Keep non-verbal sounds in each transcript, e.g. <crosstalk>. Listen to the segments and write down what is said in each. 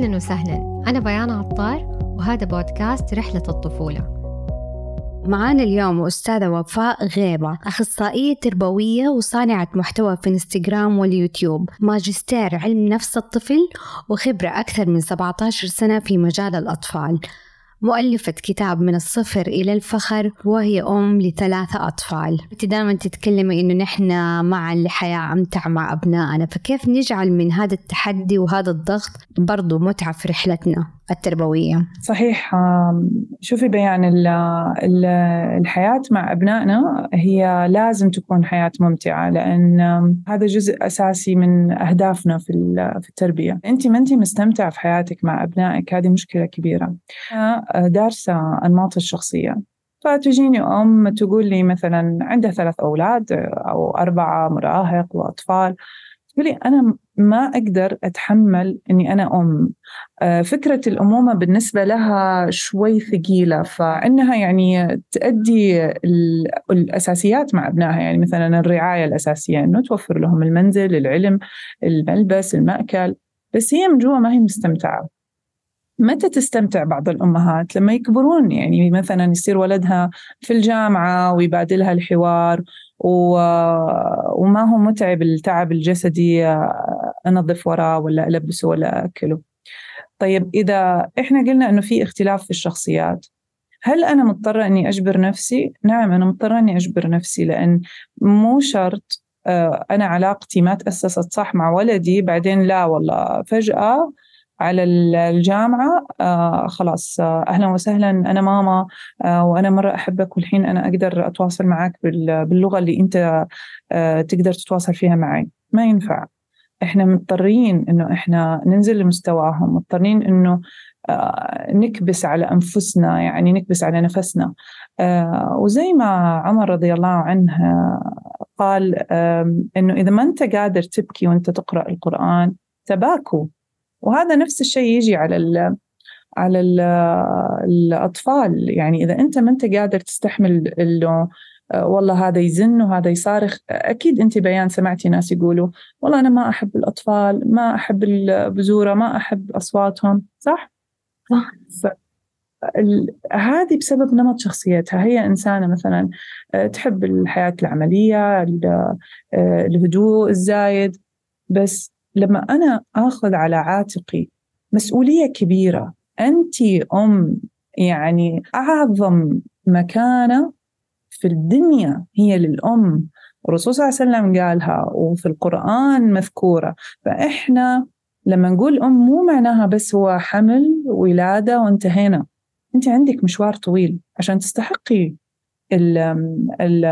أهلا وسهلا. أنا بيان عطار وهذا بودكاست رحلة الطفولة. معانا اليوم أستاذة وفاء غيبة أخصائية تربوية وصانعة محتوى في انستغرام واليوتيوب. ماجستير علم نفس الطفل وخبرة أكثر من 17 سنة في مجال الأطفال. مؤلفة كتاب من الصفر إلى الفخر وهي أم لثلاثة أطفال. أنت دائما تتكلمي إنه نحن مع الحياة أمتع مع أبنائنا فكيف نجعل من هذا التحدي وهذا الضغط برضو متعة في رحلتنا التربوية؟ صحيح شوفي بيان الحياة مع أبنائنا هي لازم تكون حياة ممتعة لأن هذا جزء أساسي من أهدافنا في التربية. أنت ما أنت مستمتعة في حياتك مع أبنائك؟ هذه مشكلة كبيرة. دارسة أنماط الشخصية. فتجيني أم تقول لي مثلا عندها ثلاث أولاد أو أربعة مراهق وأطفال. تقولي أنا ما أقدر أتحمل إني أنا أم. آه، فكرة الأمومة بالنسبة لها شوي ثقيلة فإنها يعني تأدي الأساسيات مع أبنائها. يعني مثلا الرعاية الأساسية إنه توفر لهم المنزل العلم الملبس المأكل. بس هي من جوا ما هي مستمتعة. متى تستمتع بعض الأمهات لما يكبرون يعني مثلا يصير ولدها في الجامعة ويبادلها الحوار و... وما هو متعب التعب الجسدي أنظف وراه ولا ألبسه ولا أكله طيب إذا إحنا قلنا أنه في اختلاف في الشخصيات هل أنا مضطرة أني أجبر نفسي؟ نعم أنا مضطرة أني أجبر نفسي لأن مو شرط آه، أنا علاقتي ما تأسست صح مع ولدي بعدين لا والله فجأة على الجامعة آه خلاص آه أهلا وسهلا. أنا ماما آه وأنا مرة أحبك والحين أنا أقدر أتواصل معك باللغة اللي أنت آه تقدر تتواصل فيها معي. ما ينفع. إحنا مضطرين إنه إحنا ننزل لمستواهم مضطرين إنه آه نكبس على أنفسنا يعني نكبس على نفسنا. آه وزي ما عمر رضي الله عنه قال إنه إذا ما أنت قادر تبكي وأنت تقرأ القرآن تباكوا وهذا نفس الشيء يجي على ال على ال الأطفال. يعني إذا أنت ما أنت قادر تستحمل إنه آه، والله هذا يزن وهذا يصارخ أكيد أنت بيان سمعتي ناس يقولوا والله أنا ما أحب الأطفال ما أحب البزورة ما أحب أصواتهم صح؟ صح. هذه بسبب نمط شخصيتها. هي إنسانة مثلا آه، تحب الحياة العملية آه، الهدوء الزايد بس لما أنا آخذ على عاتقي مسؤولية كبيرة أنت أم يعني أعظم مكانة في الدنيا هي للأم. الرسول صلى الله عليه وسلم قالها وفي القرآن مذكورة. فإحنا لما نقول أم مو معناها بس هو حمل ولادة وانتهينا. أنت عندك مشوار طويل عشان تستحقي ال ال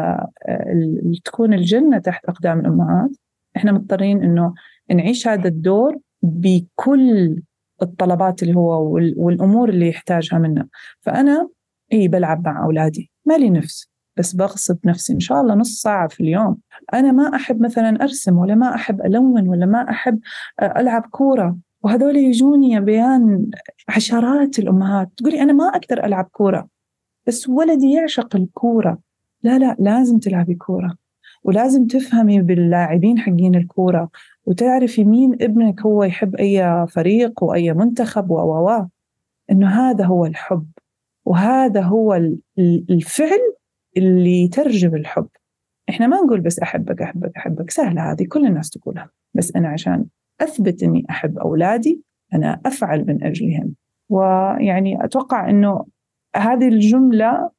ال تكون الجنة تحت أقدام الأمهات. إحنا مضطرين إنه نعيش هذا الدور بكل الطلبات اللي هو والأمور اللي يحتاجها منا. فأنا إي بلعب مع أولادي. مالي نفس بس بغصب نفسي. إن شاء الله نص ساعة في اليوم. أنا ما أحب مثلا أرسم ولا ما أحب ألون ولا ما أحب ألعب كورة. وهذول يجوني يا بيان عشرات الأمهات. تقولي أنا ما أقدر ألعب كورة. بس ولدي يعشق الكورة. لا لا لازم تلعبي كورة. ولازم تفهمي باللاعبين حقين الكورة. وتعرفي مين ابنك هو يحب أي فريق وأي منتخب و إنه هذا هو الحب وهذا هو الفعل اللي يترجم الحب. إحنا ما نقول بس أحبك أحبك أحبك سهلة هذه كل الناس تقولها. بس أنا عشان أثبت إني أحب أولادي أنا أفعل من أجلهم. ويعني أتوقع إنه هذه الجملة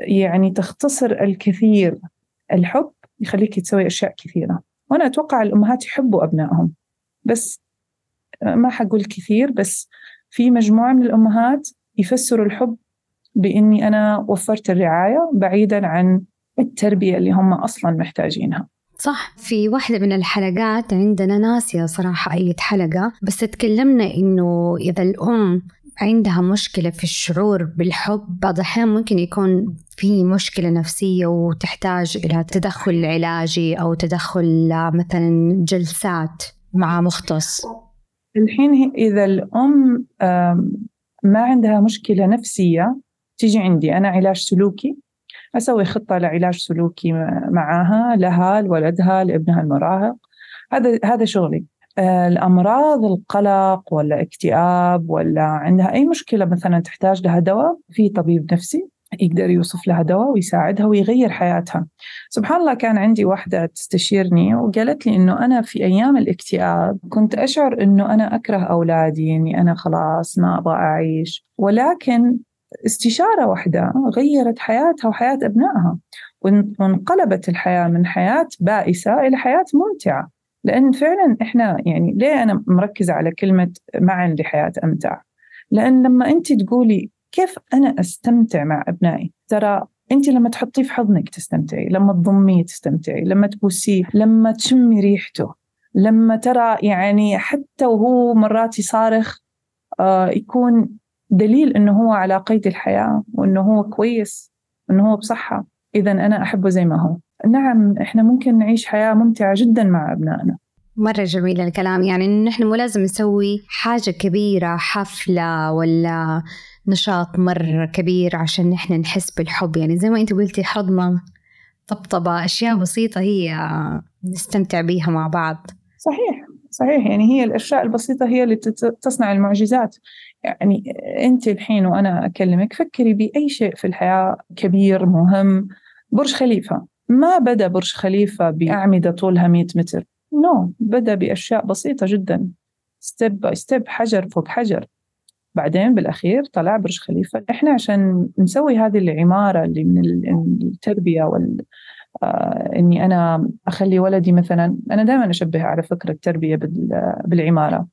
يعني تختصر الكثير. الحب يخليك تسوي أشياء كثيرة. وأنا أتوقع الأمهات يحبوا أبنائهم. بس ما حقول كثير بس في مجموعة من الأمهات يفسروا الحب بإني أنا وفرت الرعاية بعيدا عن التربية اللي هم أصلا محتاجينها. صح. في واحدة من الحلقات عندنا ناسية صراحة أي حلقة بس تكلمنا إنه إذا الأم عندها مشكلة في الشعور بالحب بعض الأحيان ممكن يكون في مشكلة نفسية وتحتاج إلى تدخل علاجي أو تدخل مثلا جلسات مع مختص. الحين إذا الأم ما عندها مشكلة نفسية تيجي عندي أنا علاج سلوكي أسوي خطة لعلاج سلوكي معاها لها لولدها لابنها المراهق هذا هذا شغلي. آه، الأمراض القلق ولا اكتئاب ولا عندها أي مشكلة مثلا تحتاج لها دواء في طبيب نفسي يقدر يوصف لها دواء ويساعدها ويغير حياتها. سبحان الله كان عندي واحدة تستشيرني وقالت لي أنه أنا في أيام الاكتئاب كنت أشعر أنه أنا أكره أولادي أني أنا خلاص ما أبغى أعيش. ولكن استشارة واحدة غيرت حياتها وحياة أبنائها وانقلبت الحياة من حياة بائسة إلى حياة ممتعة. لأن فعلا إحنا يعني ليه أنا مركزة على كلمة معا لحياة أمتع لأن لما أنت تقولي كيف أنا أستمتع مع أبنائي؟ ترى أنت لما تحطيه في حضنك تستمتعي لما تضميه تستمتعي لما تبوسيه لما تشمي ريحته لما ترى يعني حتى وهو مرات يصارخ آه يكون دليل إنه هو على قيد الحياة وإنه هو كويس إنه هو بصحة. اذا أنا أحبه زي ما هو. نعم إحنا ممكن نعيش حياة ممتعة جدا مع أبنائنا. مرة جميل الكلام. يعني نحن مو لازم نسوي حاجة كبيرة حفلة ولا نشاط مرة كبير عشان نحن نحس بالحب. يعني زي ما أنت قلتي حضنة طبطبة أشياء بسيطة هي نستمتع بيها مع بعض. صحيح صحيح. يعني هي الأشياء البسيطة هي اللي تصنع المعجزات. يعني أنت الحين وأنا أكلمك فكري بأي شيء في الحياة كبير مهم. برج خليفة. ما بدأ برج خليفة بأعمدة طولها 100 متر. no no. بدأ بأشياء بسيطة جدا. step by step حجر فوق حجر. بعدين بالأخير طلع برج خليفة. إحنا عشان نسوي هذه العمارة اللي من التربية وال آه إني أنا أخلي ولدي مثلا أنا دائما أشبه على فكرة التربية بالعمارة.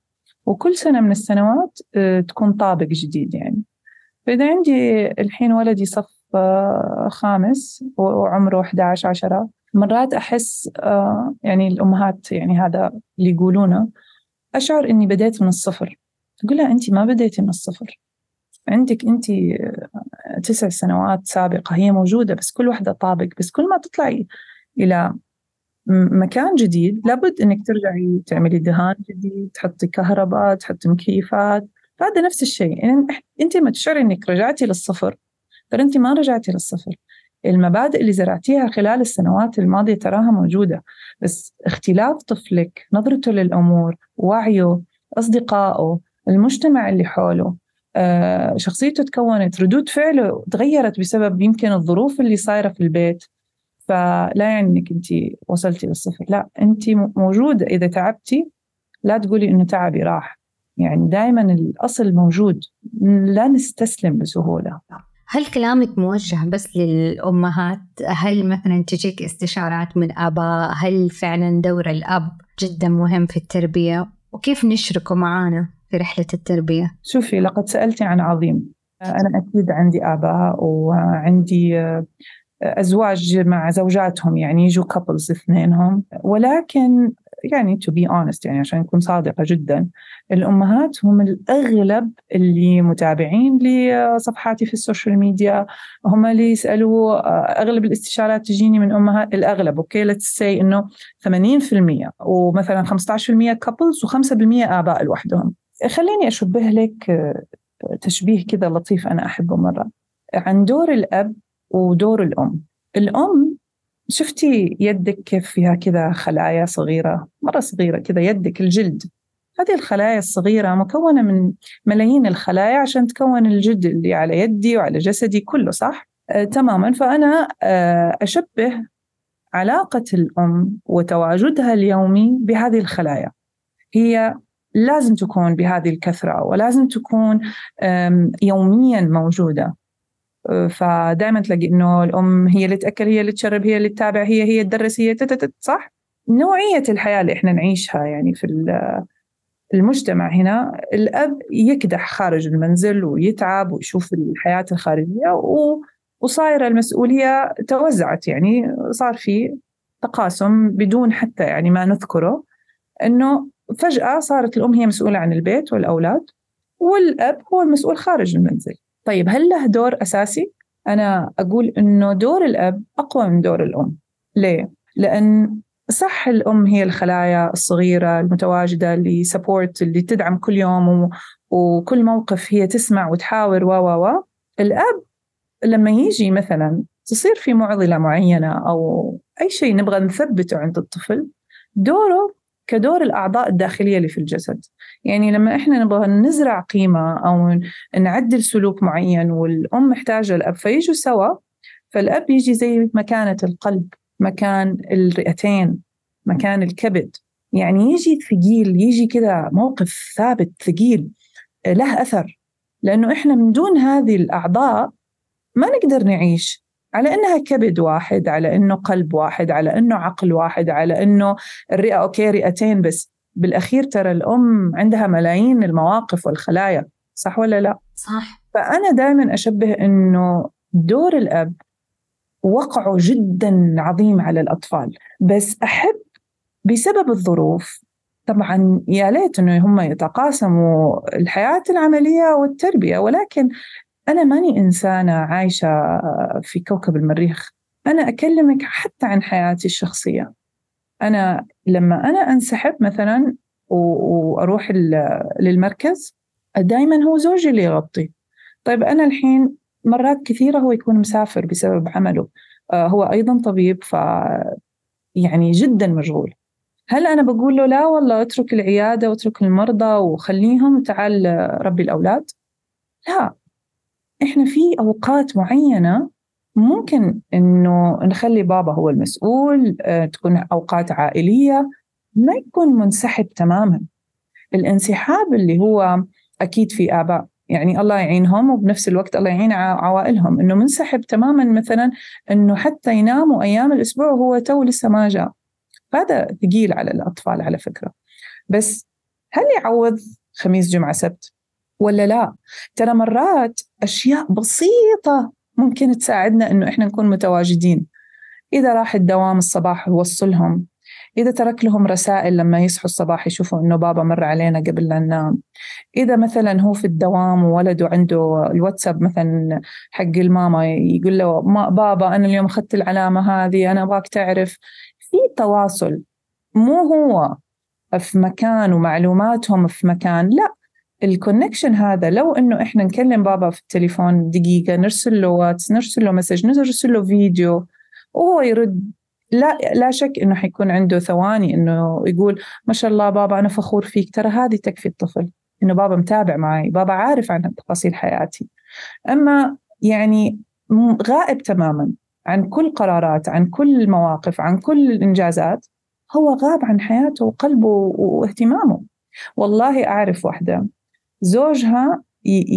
وكل سنة من السنوات آه تكون طابق جديد يعني. فإذا عندي الحين ولدي صف خامس وعمره 11 عشرة. مرات أحس آه يعني الأمهات يعني هذا اللي يقولونه أشعر إني بديت من الصفر. تقول لها أنت ما بديتي من الصفر. عندك أنت تسع سنوات سابقة هي موجودة بس كل واحدة طابق بس كل ما تطلعي إلى مكان جديد لابد إنك ترجعي تعملي دهان جديد تحطي كهرباء تحطي مكيفات. فهذا نفس الشيء. يعني انت ما تشعري إنك رجعتي للصفر. انت ما رجعتي للصفر. المبادئ اللي زرعتيها خلال السنوات الماضية تراها موجودة بس اختلاف طفلك نظرته للأمور وعيه أصدقائه المجتمع اللي حوله آه، شخصيته تكونت ردود فعله تغيرت بسبب يمكن الظروف اللي صايرة في البيت. فلا يعني انك انت وصلتي للصفر. لا انت موجودة. إذا تعبتي لا تقولي إنه تعبي راح. يعني دائما الأصل موجود. لا نستسلم بسهولة. هل كلامك موجه بس للأمهات؟ هل مثلا تجيك استشارات من آباء؟ هل فعلا دور الأب جدا مهم في التربية؟ وكيف نشركه معانا؟ في رحلة التربية؟ شوفي لقد سألتي عن عظيم أنا أكيد عندي آباء وعندي أزواج مع زوجاتهم يعني يجوا couples اثنينهم ولكن يعني to be honest يعني عشان نكون صادقة جدا الأمهات هم الأغلب اللي متابعين لصفحاتي في ال social media. هم اللي يسألوا أغلب الاستشارات تجيني من أمهات الأغلب okay let's say إنه 80% ومثلا 15% كابلز و5% آباء لوحدهم. خليني أشبه لك آه، تشبيه كذا لطيف أنا أحبه مرة. عن دور الأب ودور الأم. الأم شفتي يدك كيف فيها كذا خلايا صغيرة؟ مرة صغيرة كذا يدك الجلد. هذه الخلايا الصغيرة مكونة من ملايين الخلايا عشان تكون الجلد اللي على يدي وعلى جسدي كله صح؟ آه تماما. فأنا آه أشبه علاقة الأم وتواجدها اليومي بهذه الخلايا. هي لازم تكون بهذه الكثرة ولازم تكون يوميا موجودة. فدائما تلاقي إنه الأم هي اللي تأكل هي اللي تشرب هي اللي تتابع هي هي تدرس هي تتتت صح؟ نوعية الحياة اللي إحنا نعيشها يعني في المجتمع هنا الأب يكدح خارج المنزل ويتعب ويشوف الحياة الخارجية وصايره المسؤولية توزعت يعني صار في تقاسم بدون حتى يعني ما نذكره إنه فجأة صارت الأم هي مسؤولة عن البيت والأولاد والأب هو المسؤول خارج المنزل طيب هل له دور أساسي؟ أنا أقول إنه دور الأب أقوى من دور الأم ليه؟ لأن صح الأم هي الخلايا الصغيرة المتواجدة اللي سبورت اللي تدعم كل يوم. وكل موقف هي تسمع وتحاور و و و الأب لما يجي مثلا تصير في معضلة معينة أو أي شيء نبغى نثبته عند الطفل دوره كدور الأعضاء الداخلية اللي في الجسد. يعني لما إحنا نبغى نزرع قيمة أو نعدل سلوك معين والأم محتاجة الأب فيجوا سوا فالأب يجي زي مكانة القلب مكان الرئتين مكان الكبد. يعني يجي ثقيل يجي كذا موقف ثابت ثقيل له أثر. لأنه إحنا من دون هذه الأعضاء ما نقدر نعيش. على إنها كبد واحد على إنه قلب واحد على إنه عقل واحد على إنه الرئة أوكي رئتين بس بالأخير ترى الأم عندها ملايين المواقف والخلايا صح ولا لا؟ صح. فأنا دائما أشبه إنه دور الأب وقعه جدا عظيم على الأطفال بس أحب بسبب الظروف. طبعا يا ليت إنه هم يتقاسموا الحياة العملية والتربية ولكن أنا ماني إنسانة عايشة في كوكب المريخ. أنا أكلمك حتى عن حياتي الشخصية. أنا لما أنا أنسحب مثلا وأروح للمركز دائما هو زوجي اللي يغطي. طيب أنا الحين مرات كثيرة هو يكون مسافر بسبب عمله. آه، هو أيضا طبيب ف يعني جدا مشغول. هل أنا بقول له لا والله اترك العيادة واترك المرضى وخليهم تعال ربي الأولاد؟ لا. إحنا في أوقات معينة ممكن إنه نخلي بابا هو المسؤول آه، تكون أوقات عائلية ما يكون منسحب تماما. الانسحاب اللي هو أكيد في آباء يعني الله يعينهم وبنفس الوقت الله يعين عوائلهم. إنه منسحب تماما مثلا إنه حتى يناموا أيام الأسبوع وهو تو لسه ما جاء. هذا ثقيل على الأطفال على فكرة. بس هل يعوض خميس جمعة سبت؟ ولا لا؟ ترى مرات أشياء بسيطة ممكن تساعدنا إنه إحنا نكون متواجدين. إذا راح الدوام الصباح يوصلهم إذا ترك لهم رسائل لما يصحوا الصباح يشوفوا إنه بابا مر علينا قبل لا ننام. إذا مثلا هو في الدوام وولده عنده الواتساب مثلا حق الماما يقول له ما بابا أنا اليوم أخذت العلامة هذه أنا أبغاك تعرف. في تواصل مو هو في مكان ومعلوماتهم في مكان لا. ال connection هذا لو إنه إحنا نكلم بابا في التليفون دقيقة نرسل له واتس نرسل له message نرسل له فيديو وهو يرد. لا لا شك إنه حيكون عنده ثواني إنه يقول ما شاء الله بابا أنا فخور فيك. ترى هذه تكفي الطفل إنه بابا متابع معي بابا عارف عن تفاصيل حياتي. أما يعني غائب تماما عن كل قرارات عن كل المواقف عن كل الإنجازات هو غاب عن حياته وقلبه واهتمامه. والله أعرف واحدة زوجها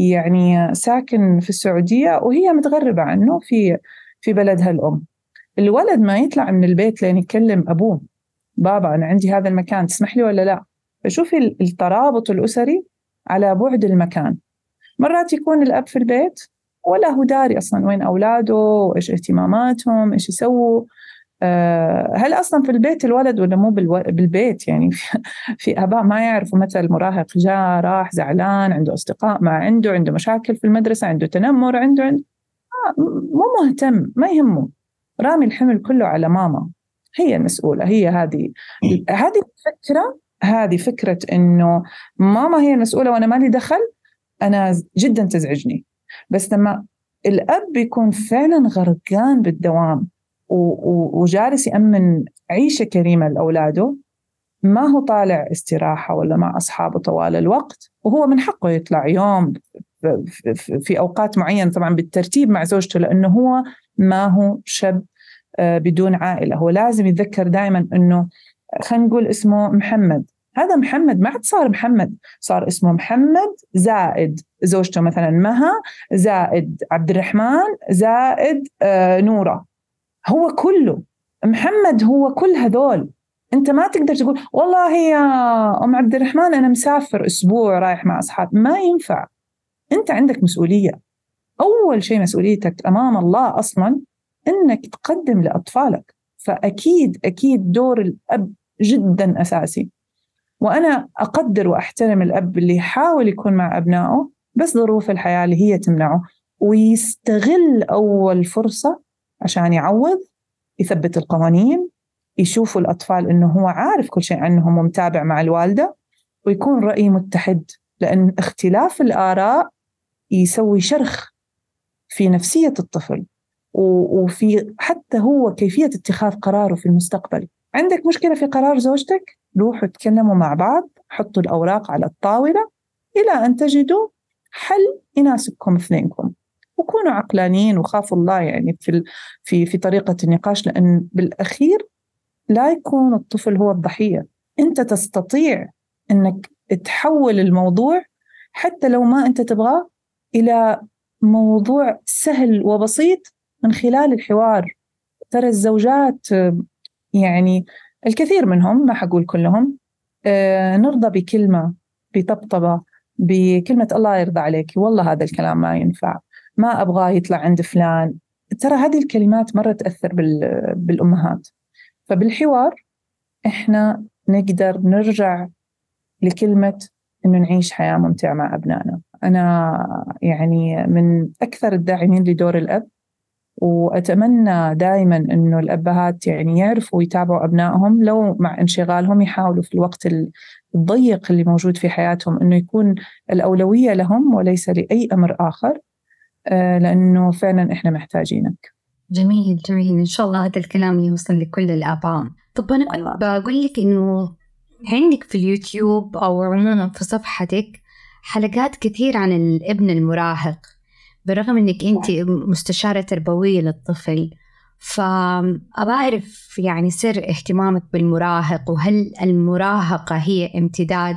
يعني ساكن في السعودية وهي متغربة عنه في في بلدها الأم. الولد ما يطلع من البيت لين يكلم أبوه. بابا أنا عندي هذا المكان تسمح لي ولا لا؟ فشوفي الترابط الأسري على بعد المكان. مرات يكون الأب في البيت ولا هو داري أصلا وين أولاده وإيش اهتماماتهم إيش يسووا. هل أصلا في البيت الولد ولا مو بالبيت؟ يعني <laughs> في, أباء ما يعرفوا متى المراهق جاء راح زعلان عنده أصدقاء ما عنده عنده مشاكل في المدرسة عنده تنمر عنده, عنده آه، مو مهتم ما يهمه. رامي الحمل كله على ماما. هي المسؤولة هي هذه هذه الفكرة هذه فكرة إنه ماما هي المسؤولة وأنا مالي دخل أنا جدا تزعجني. بس لما الأب يكون فعلا غرقان بالدوام وجالس يأمن عيشة كريمة لأولاده. ما هو طالع استراحة ولا مع أصحابه طوال الوقت وهو من حقه يطلع يوم في أوقات معينة طبعا بالترتيب مع زوجته لأنه هو ما هو شاب آه، بدون عائلة. هو لازم يتذكر دائما أنه خلينا نقول اسمه محمد. هذا محمد ما عاد صار محمد صار اسمه محمد زائد زوجته مثلا مها زائد عبد الرحمن زائد آه، نورة. هو كله محمد هو كل هذول. أنت ما تقدر تقول والله يا أم عبد الرحمن أنا مسافر أسبوع رايح مع أصحاب. ما ينفع. أنت عندك مسؤولية. أول شيء مسؤوليتك أمام الله أصلا إنك تقدم لأطفالك. فأكيد أكيد دور الأب جدا أساسي. وأنا أقدر وأحترم الأب اللي يحاول يكون مع أبنائه بس ظروف الحياة اللي هي تمنعه. ويستغل أول فرصة عشان يعوض يثبت القوانين يشوفوا الأطفال أنه هو عارف كل شيء عنهم ومتابع مع الوالدة ويكون رأي متحد لأن اختلاف الآراء يسوي شرخ في نفسية الطفل وفي حتى هو كيفية اتخاذ قراره في المستقبل. عندك مشكلة في قرار زوجتك؟ روحوا تكلموا مع بعض حطوا الأوراق على الطاولة إلى أن تجدوا حل يناسبكم اثنينكم. وكونوا عقلانيين وخافوا الله يعني في في في طريقة النقاش لأن بالأخير لا يكون الطفل هو الضحية. أنت تستطيع أنك تحول الموضوع حتى لو ما أنت تبغاه إلى موضوع سهل وبسيط من خلال الحوار. ترى الزوجات يعني الكثير منهم ما حقول كلهم آه، نرضى بكلمة بطبطبة بكلمة الله يرضى عليك. والله هذا الكلام ما ينفع. ما أبغاه يطلع عند فلان. ترى هذه الكلمات مرة تأثر بالأمهات. فبالحوار إحنا نقدر نرجع لكلمة إنه نعيش حياة ممتعة مع أبنائنا. أنا يعني من أكثر الداعمين لدور الأب وأتمنى دائما إنه الأبهات يعني يعرفوا يتابعوا أبنائهم لو مع انشغالهم يحاولوا في الوقت الضيق اللي موجود في حياتهم إنه يكون الأولوية لهم وليس لأي أمر آخر. آه، لأنه فعلا إحنا محتاجينك. جميل جميل. إن شاء الله هذا الكلام يوصل لكل الآباء طب أنا بقول لك إنه عندك في اليوتيوب أو عموما في صفحتك حلقات كثير عن الابن المراهق بالرغم إنك أنت مستشارة تربوية للطفل. فأبى أعرف يعني سر اهتمامك بالمراهق وهل المراهقة هي امتداد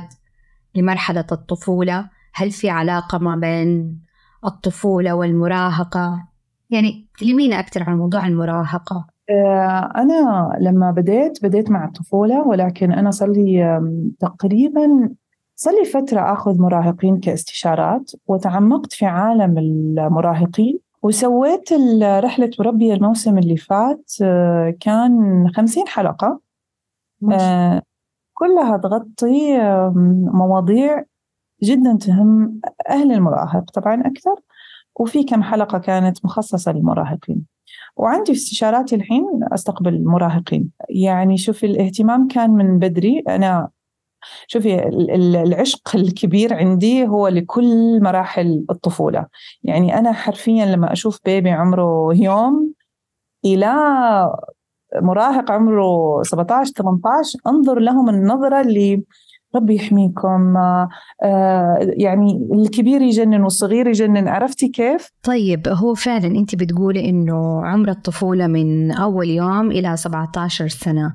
لمرحلة الطفولة؟ هل في علاقة ما بين الطفولة والمراهقة؟ يعني كلمينا أكثر عن موضوع المراهقة آه، أنا لما بديت بديت مع الطفولة ولكن أنا صار لي تقريبا صار لي فترة آخذ مراهقين كاستشارات وتعمقت في عالم المراهقين وسويت رحلة مربية الموسم اللي فات آه، كان خمسين حلقة آه، كلها تغطي مواضيع جدا تهم أهل المراهق طبعا أكثر وفي كم حلقة كانت مخصصة للمراهقين. وعندي استشاراتي الحين أستقبل المراهقين. يعني شوفي الاهتمام كان من بدري. أنا شوفي العشق الكبير عندي هو لكل مراحل الطفولة. يعني أنا حرفيا لما أشوف بيبي عمره يوم إلى مراهق عمره 17 18 أنظر لهم النظرة اللي ربي يحميكم. آه يعني الكبير يجنن والصغير يجنن. عرفتي كيف؟ طيب هو فعلا انت بتقولي إنه عمر الطفولة من أول يوم إلى 17 سنة.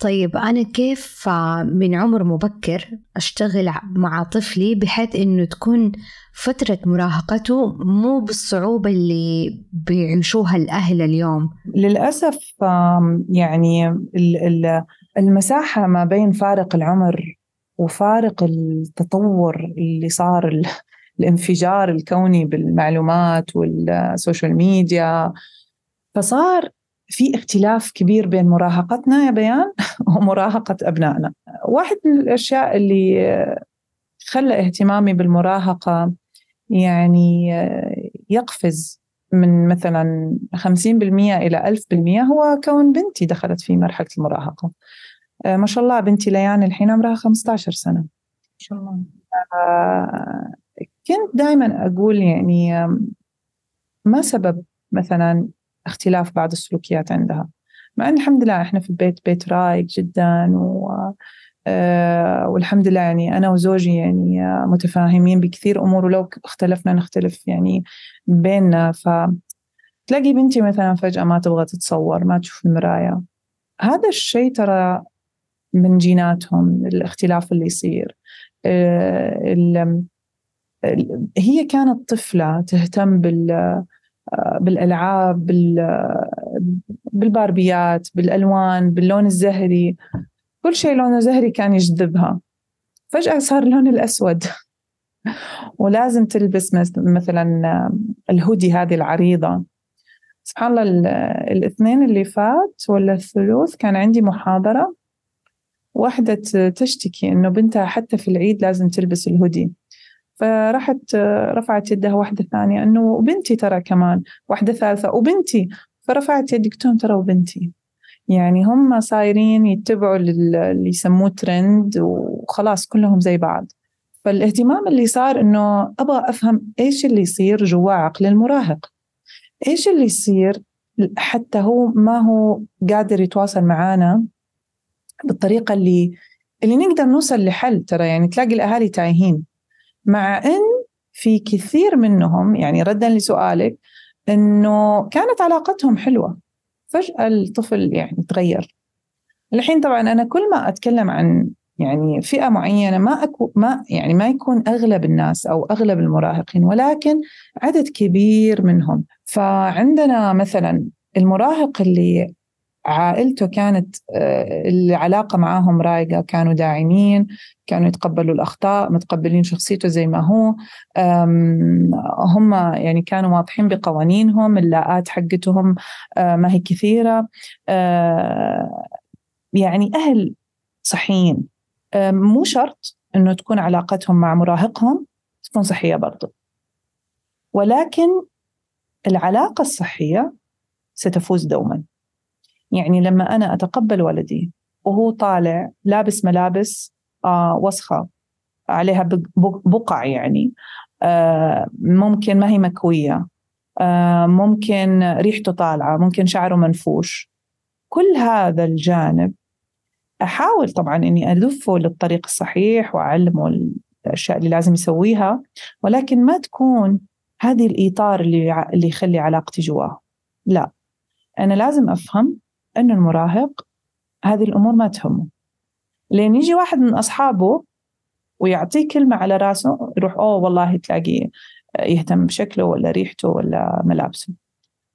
طيب أنا كيف من عمر مبكر أشتغل مع طفلي بحيث إنه تكون فترة مراهقته مو بالصعوبة اللي بيعيشوها الأهل اليوم؟ للأسف يعني المساحة ما بين فارق العمر وفارق التطور اللي صار الانفجار الكوني بالمعلومات وال social media. فصار في اختلاف كبير بين مراهقتنا يا بيان <laughs> ومراهقة أبنائنا. واحد من الأشياء اللي خلى اهتمامي بالمراهقة يعني يقفز من مثلا 50% إلى 1000% هو كون بنتي دخلت في مرحلة المراهقة. ما شاء الله بنتي ليان الحين عمرها 15 سنة. ما شاء الله. كنت دائما أقول يعني ما سبب مثلا اختلاف بعض السلوكيات عندها. مع إن الحمد لله إحنا في البيت بيت رايق جدا و آه والحمد لله يعني أنا وزوجي يعني متفاهمين بكثير أمور ولو اختلفنا نختلف يعني بيننا. ف تلاقي بنتي مثلا فجأة ما تبغى تتصور ما تشوف المراية هذا الشيء ترى من جيناتهم الاختلاف اللي يصير. آه هي كانت طفلة تهتم بال بالألعاب بالباربيات بالألوان باللون الزهري. كل شيء لونه زهري كان يجذبها. فجأة صار اللون الأسود. <laughs> ولازم تلبس مثلا الهودي هذه العريضة. سبحان الله الاثنين اللي فات ولا الثلوث كان عندي محاضرة. واحدة تشتكي إنه بنتها حتى في العيد لازم تلبس الهودي. فرحت رفعت يدها واحدة ثانية أنه بنتي ترى كمان واحدة ثالثة وبنتي. فرفعت يدي قلت لهم ترى وبنتي. يعني هم صايرين يتبعوا اللي يسموه ترند وخلاص كلهم زي بعض. فالاهتمام اللي صار إنه أبغى أفهم إيش اللي يصير جوا عقل المراهق. إيش اللي يصير حتى هو ما هو قادر يتواصل معانا بالطريقة اللي اللي نقدر نوصل لحل ترى يعني تلاقي الأهالي تايهين. مع أن في كثير منهم يعني ردا لسؤالك أنه كانت علاقتهم حلوة. فجأة الطفل يعني تغير. الحين طبعا أنا كل ما أتكلم عن يعني فئة معينة ما أكو ما يعني ما يكون أغلب الناس أو أغلب المراهقين ولكن عدد كبير منهم. فعندنا مثلا المراهق اللي عائلته كانت آه، العلاقة معاهم رايقة كانوا داعمين كانوا يتقبلوا الأخطاء متقبلين شخصيته زي ما هو. هم يعني كانوا واضحين بقوانينهم اللاءات حقتهم آه، ما هي كثيرة. آه، يعني أهل صحيين. مو شرط أنه تكون علاقتهم مع مراهقهم تكون صحية برضو. ولكن العلاقة الصحية ستفوز دوما. يعني لما أنا أتقبل ولدي وهو طالع لابس ملابس آه وسخة عليها بقع يعني آه ممكن ما هي مكوية آه ممكن ريحته طالعة ممكن شعره منفوش. كل هذا الجانب أحاول طبعا أني ألفه للطريق الصحيح وأعلمه الأشياء اللي لازم يسويها ولكن ما تكون هذه الإطار اللي اللي يخلي علاقتي جواه. لا أنا لازم أفهم أن المراهق هذه الأمور ما تهمه. لين يجي واحد من أصحابه ويعطيه كلمة على راسه يروح أوه والله تلاقيه يهتم بشكله ولا ريحته ولا ملابسه.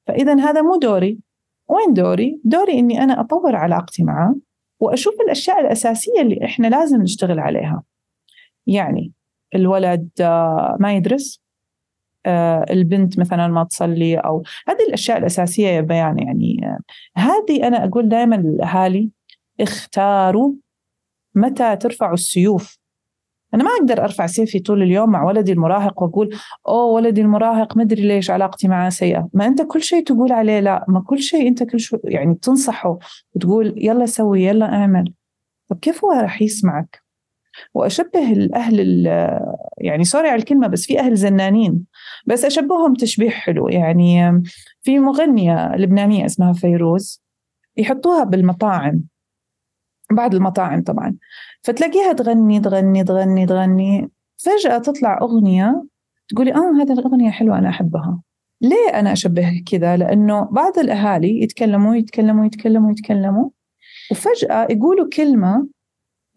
فإذا هذا مو دوري. وين دوري؟ دوري إني أنا أطور علاقتي معه وأشوف الأشياء الأساسية اللي إحنا لازم نشتغل عليها. يعني الولد ما يدرس البنت مثلا ما تصلي أو هذه الأشياء الأساسية يا بيان يعني. آه، هذه أنا أقول دائما للاهالي اختاروا متى ترفعوا السيوف. أنا ما أقدر أرفع سيفي طول اليوم مع ولدي المراهق وأقول أوه ولدي المراهق ما أدري ليش علاقتي معه سيئة. ما أنت كل شيء تقول عليه لا ما كل شيء أنت كل شيء يعني تنصحه وتقول يلا سوي يلا اعمل. طب كيف هو راح يسمعك؟ وأشبه الأهل يعني سوري على الكلمة بس في أهل زنانين بس أشبههم تشبيه حلو. يعني في مغنية لبنانية اسمها فيروز يحطوها بالمطاعم بعد المطاعم طبعا. فتلاقيها تغني تغني تغني تغني. فجأة تطلع أغنية تقولي آه هذه الأغنية حلوة أنا أحبها. ليه أنا أشبه كذا؟ لأنه بعض الأهالي يتكلموا يتكلموا يتكلموا يتكلموا وفجأة يقولوا كلمة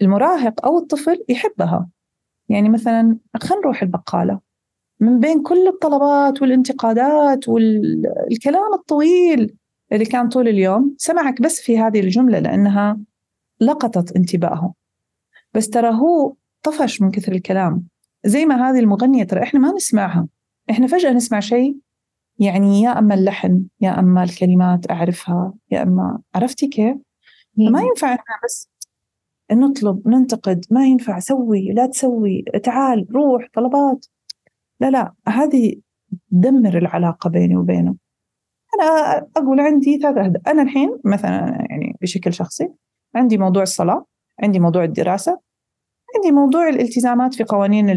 المراهق أو الطفل يحبها. يعني مثلا خلينا نروح البقالة. من بين كل الطلبات والانتقادات والكلام الطويل اللي كان طول اليوم سمعك بس في هذه الجملة لأنها لقطت انتباهه. بس ترى هو طفش من كثر الكلام. زي ما هذه المغنية ترى إحنا ما نسمعها. إحنا فجأة نسمع شيء يعني يا أما اللحن يا أما الكلمات أعرفها يا أما عرفتي كيف؟ ما ينفع إحنا بس نطلب ننتقد ما ينفع سوي لا تسوي تعال روح طلبات. لا لا هذه تدمر العلاقة بيني وبينه. أنا أقول عندي ثلاث أهداف. أنا الحين مثلا يعني بشكل شخصي عندي موضوع الصلاة عندي موضوع الدراسة عندي موضوع الالتزامات في قوانين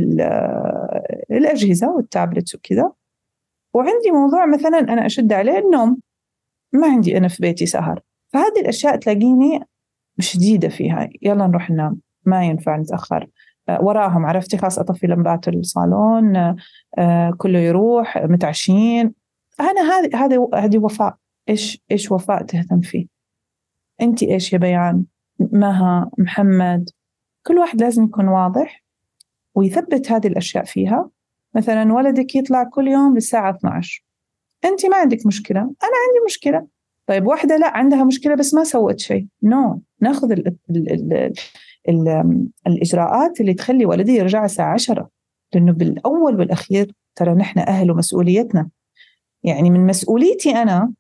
الأجهزة والتابلتس وكذا. وعندي موضوع مثلا أنا أشد عليه النوم. ما عندي أنا في بيتي سهر. فهذه الأشياء تلاقيني شديدة فيها. يلا نروح ننام. ما ينفع نتأخر. آه، وراهم عرفتي؟ خلاص أطفي لمبات الصالون آه، كله يروح متعشين. أنا هذه هذه هذه وفاء. إيش إيش وفاء تهتم فيه؟ أنت إيش يا بيان؟ مها محمد. كل واحد لازم يكون واضح ويثبت هذه الأشياء فيها. مثلا ولدك يطلع كل يوم للساعة 12 أنت ما عندك مشكلة. أنا عندي مشكلة. طيب واحدة لا عندها مشكلة بس ما سوت شيء. نو no. ناخذ ال ال ال ال الإجراءات اللي تخلي ولدي يرجع الساعة 10 لأنه بالأول والأخير ترى نحن أهل ومسؤوليتنا. يعني من مسؤوليتي أنا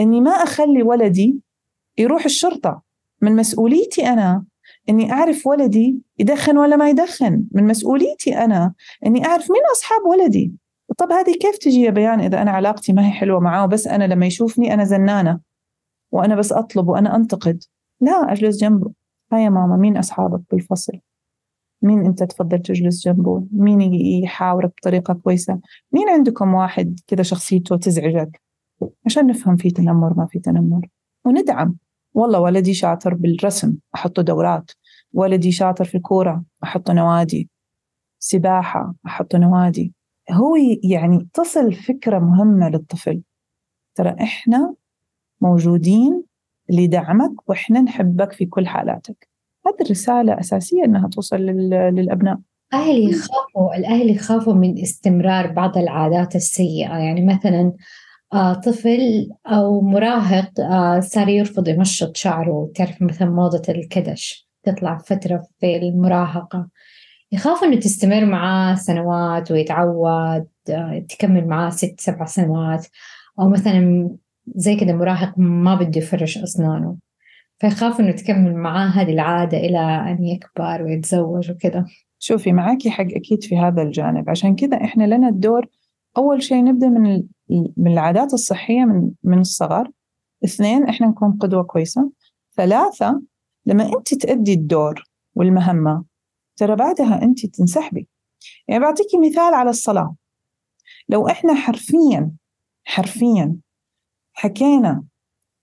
أني ما أخلي ولدي يروح الشرطة. من مسؤوليتي أنا إني أعرف ولدي يدخن ولا ما يدخن. من مسؤوليتي أنا إني أعرف مين أصحاب ولدي. طب هذه كيف تجي يا بيان إذا أنا علاقتي ما هي حلوة معاه؟ بس أنا لما يشوفني أنا زنانة وأنا بس أطلب وأنا أنتقد. لا أجلس جنبه. هاي يا ماما مين أصحابك بالفصل؟ مين أنت تفضل تجلس جنبه؟ مين يحاورك بطريقة كويسة؟ مين عندكم واحد كذا شخصيته تزعجك؟ عشان نفهم في تنمر ما في تنمر. وندعم. والله ولدي شاطر بالرسم أحطه دورات. ولدي شاطر في الكورة أحطه نوادي. سباحة أحطه نوادي. هو يعني تصل فكرة مهمة للطفل. ترى إحنا موجودين لدعمك وإحنا نحبك في كل حالاتك. هذه الرسالة أساسية أنها توصل للأبناء. أهل يخافوا الأهل يخافوا من استمرار بعض العادات السيئة. يعني مثلا آه طفل أو مراهق آه صار يرفض يمشط شعره. تعرف مثلا موضة الكدش تطلع فترة في المراهقة. يخاف إنه تستمر معاه سنوات ويتعود آه تكمل معاه ست سبع سنوات. أو مثلا زي كده مراهق ما بده يفرش أسنانه. فيخاف إنه تكمل معاه هذه العادة إلى أن يكبر ويتزوج وكذا. شوفي معاكي حق أكيد في هذا الجانب. عشان كذا إحنا لنا الدور أول شيء نبدأ من من العادات الصحية من من الصغر. اثنين إحنا نكون قدوة كويسة. ثلاثة لما أنت تأدي الدور والمهمة ترى بعدها أنت تنسحبي. يعني بعطيكي مثال على الصلاة. لو إحنا حرفيا حرفيا حكينا